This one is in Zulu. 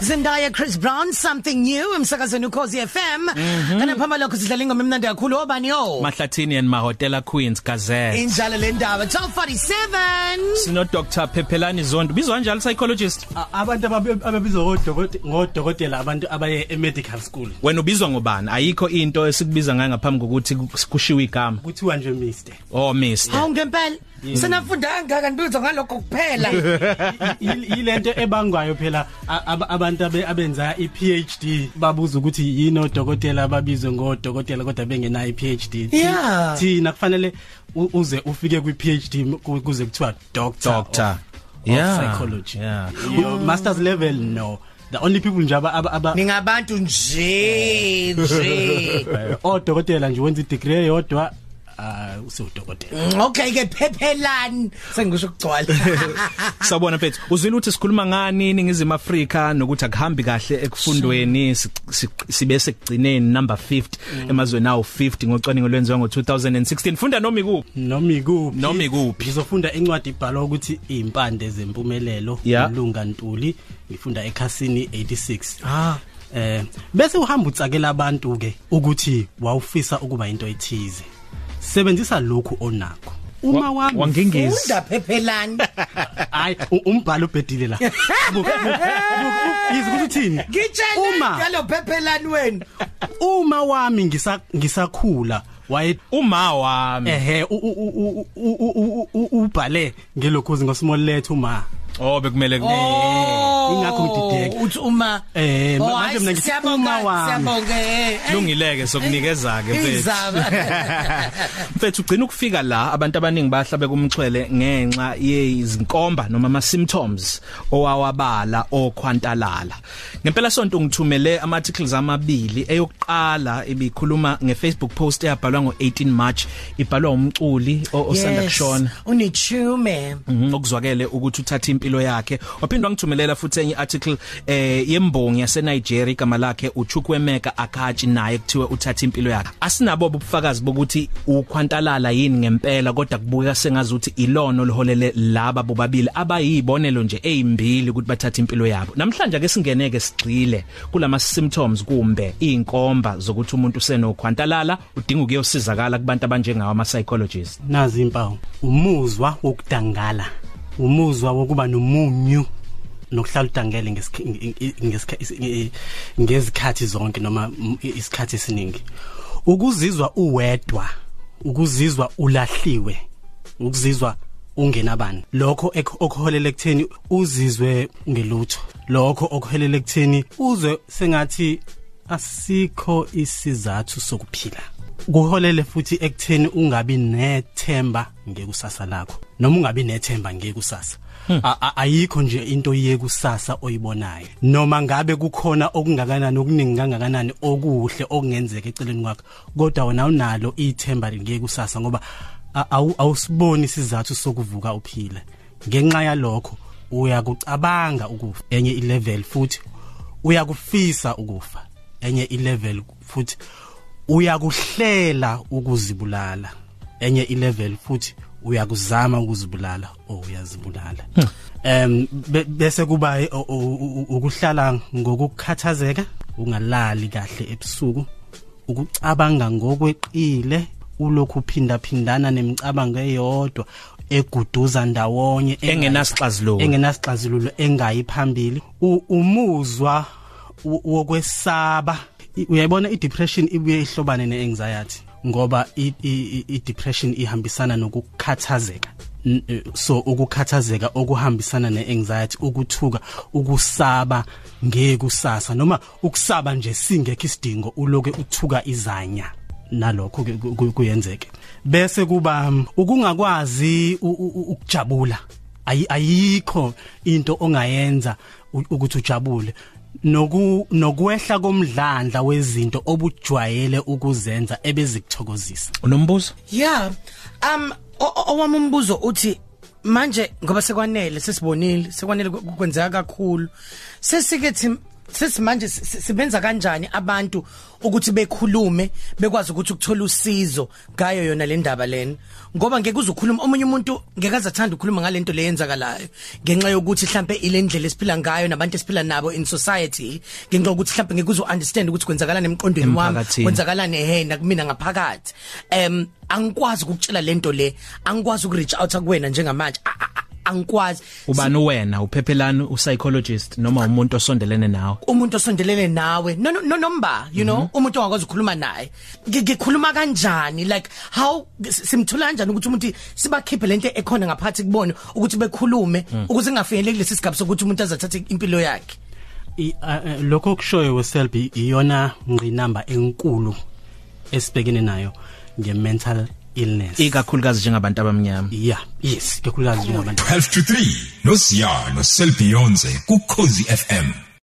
Zendaya Chris Brown something new emsakazweni ukhosi FM kana phamba lokho sidlala ingoma emnandi kakhulu obani yo Mahlathini and Mahotela Queens Gazette. Injalo le ndaba 1247 sino Dr Phephelani Zondo. Bizwa kanjalo psychologist? A- abantu ababe- ababizwa ngodokotela ngodokotela abantu abaye e-medical school. Wena ubizwa ngobani? Ayikho into esikubiza ngayo ngaphambi kokuthi kushiwe igama. Kuthiwa nje mister. Oh mister. Hawu ngempela. Senafunda kangaka nibizwa ngalokho kuphela. I- yilento ebangwayo phela a- aba- abantu abe- abenza i-PhD babuza ukuthi yini odokotela ababizwe ngodokotela kodwa bengena i-PhD Thi- Yeah. thina kufanele u- uze ufike kwi-PhD ku- kuze kuthiwa doctor doctor. of, yeah. of psychology. Yeah. Your masters level no. The only people nje aba aba- aba ningabantu nje nje. Odokotela nje wenza i-degree eyodwa uh usudokotela okay ke phephelani sengisho ukugcwala Sabona mfethu uzwile ukuthi sikhuluma ngani ningizima Afrika nokuthi akuhambi kahle ekufundweni si- si- sibe sekugcineni number 50 emazweni awu 50 ngocwaningo lwenziwa ngo2016 funda noma ikuphi noma ikuphi Noma ikuphi. ngizofunda incwadi ibhalwa ukuthi impande zempumelelo ulunga ntuli. Ngifunda ekhasini 86 ah. Eh bese uhamba utsakela abantu ke ukuthi wawufisa ukuba into ethize. sebenzisa lokhu onakho. Uma wami wangingizwa ndaphephelani hayi umbhalo ubhedile la. Yizi kuthini ngitshela ngalo phephelani wena uma wami ngisa ngisakhula waye uma wami. Ehe ubhale ngelokhuzi ngosimol lethu uma. Oh bekumele Oh, Ingakho ngidideka. uthi uma Eh, Oh, manje mina ngithi siyabonga, uma wami. siyabonga eh, eh. lungileke sokunikeza ke mfethu Izaba. mfethu ugcina ukufika la abantu abaningi bahlabe kumchwele ngenxa yezinkomba noma ama symptoms owawabala okhwantalala ngempela sonto ngithumele ama articles amabili eyokuqala ibikhuluma ngeFacebook post eyabhalwa ngo18 March ibhalwa umculi o- osanda Yes, kushona unithume Mhm okuzwakele ukuthi uthatha impilo yakhe. Waphindwa ngithumelela futhi enye article eh yembongi yase Nigeria igama lakhe uChukwemeka Akachi naye kuthiwe uthatha impilo yakhe. Asinabo ubufakazi bokuthi ukhwantalala yini ngempela kodwa kubukeka sengazi ukuthi ilono liholele laba bobabili abayibonelo nje ezimbili ukuthi bathatha impilo yabo. Namhlanje ake singeneke sigxile kulama symptoms kumbe inkomba zokuthi umuntu usenokhwantalala udinga ukuyosizakala kubantu abanjengawo ama psychologists nazi impawu. Umuzwa wokudangala. Umuzwa wokuba nomunyu nokuhlala udangele ngesikhathi ngesikhathi ngezikhathi zonke noma mm, isikhathi esiningi. Ukuzizwa uwedwa ukuzizwa ulahliwe ukuzizwa ungenabani. Lokho ek- okuholela ekutheni uzizwe ngelutho. Lokho okuholela ekutheni uzwe sengathi asikho isizathu sokuphila. Kuholele futhi ekutheni ungabi nethemba ngekusasa lakho. Noma ungabi nethemba ngekusasa. A- ayikho nje into yekusasa oyibonayo. Noma ngabe kukhona okungakanani okuningi kangakanani okuhle okungenzeka eceleni kwakho kodwa wena unalo ithemba ngekusasa ngoba awusiboni isizathu sokuvuka uphile ngenxa yalokho uyakucabanga ukufa. Enye ilevel futhi uyakufisa ukufa. Enye ilevel futhi uyakuhlela ukuzibulala. Enye ilevel futhi uyakuzama ukuzibulala oh uyazibulala. Em be- bese kuba i- o- o- u- ukuhlala ngokukhathazeka ungalali kahle ebusuku ukucabanga ngokweqile ulokhu phinda phindana nemicabango eyodwa eguduza ndawonye engayi- engenasixazululo engenasixazululo engayi phambili. U- umuzwa wo- wokwesaba. I- uyayibona i-depression ibuye ihlobane ne-anxiety? Ngoba i- i- i- i-depression ihambisana nokukhathazeka. N- eh, so ukukhathazeka okuhambisana ne-anxiety ukuthuka ukusaba ngekusasa noma ukusaba nje singekho isidingo uloke uthuka izanya. Nalokho ke ku- ku- kuyenzeke. Bese kuba um, ukungakwazi u- u- u- ukujabula. Ayi- ayikho into ongayenza u- ukuthi ujabule. Noku nokwehla komdlandla wezinto obujwayele ukuzenza ebezikuthokozisa. Unombuzo? Yeah um owami umbuzo uthi manje ngoba sekwanele sesibonile sekwanele kwenzeka kakhulu sesike thi sesimanje si- si- sibenza kanjani abantu ukuthi bekhulume bekwazi ukuthi ukuthola usizo ngayo yona le ndaba lena? Ngoba ngeke uzukhuluma omunye umuntu ngeke azathanda ukukhuluma ngalento leyenzakalayo ngenxa yokuthi mhlambe ile ndlela esiphila ngayo nabantu esiphila nabo in society ngenxa yokuthi mhlambe ngeke uzo understand ukuthi kwenzakalani emqondweni wami Emphakathini. kwenzakalani ehena kumina ngaphakathi. Em angikwazi ukutshela lento le angikwazi ukureach out kuwena njengamanje. Angikwazi. Ubani wena? Uphephelani upsychologist noma umuntu osondelene nawe? Umuntu osondelene nawe. No no no nomba you know umuntu ongakwazi ukukhuluma naye. Ngi- ngikhuluma kanjani? Like how simthola kanjani ukuthi umuntu sibakhiphe lento ekhona ngaphathi kubone ukuthi bekhulume ukuze kungafinyeleli kulesi sigaba sokuthi umuntu azathatha impilo yakhe? I- a- a- lokho kushoyo weselbi iyona ngqinamba enkulu esibhekene nayo nge-mental illness. Ikakhulukazi njengabantu abamnyama. Yeah yes kakhulukazi njengabantu 12 to 3 noSiyano Selbionze ku Cozi FM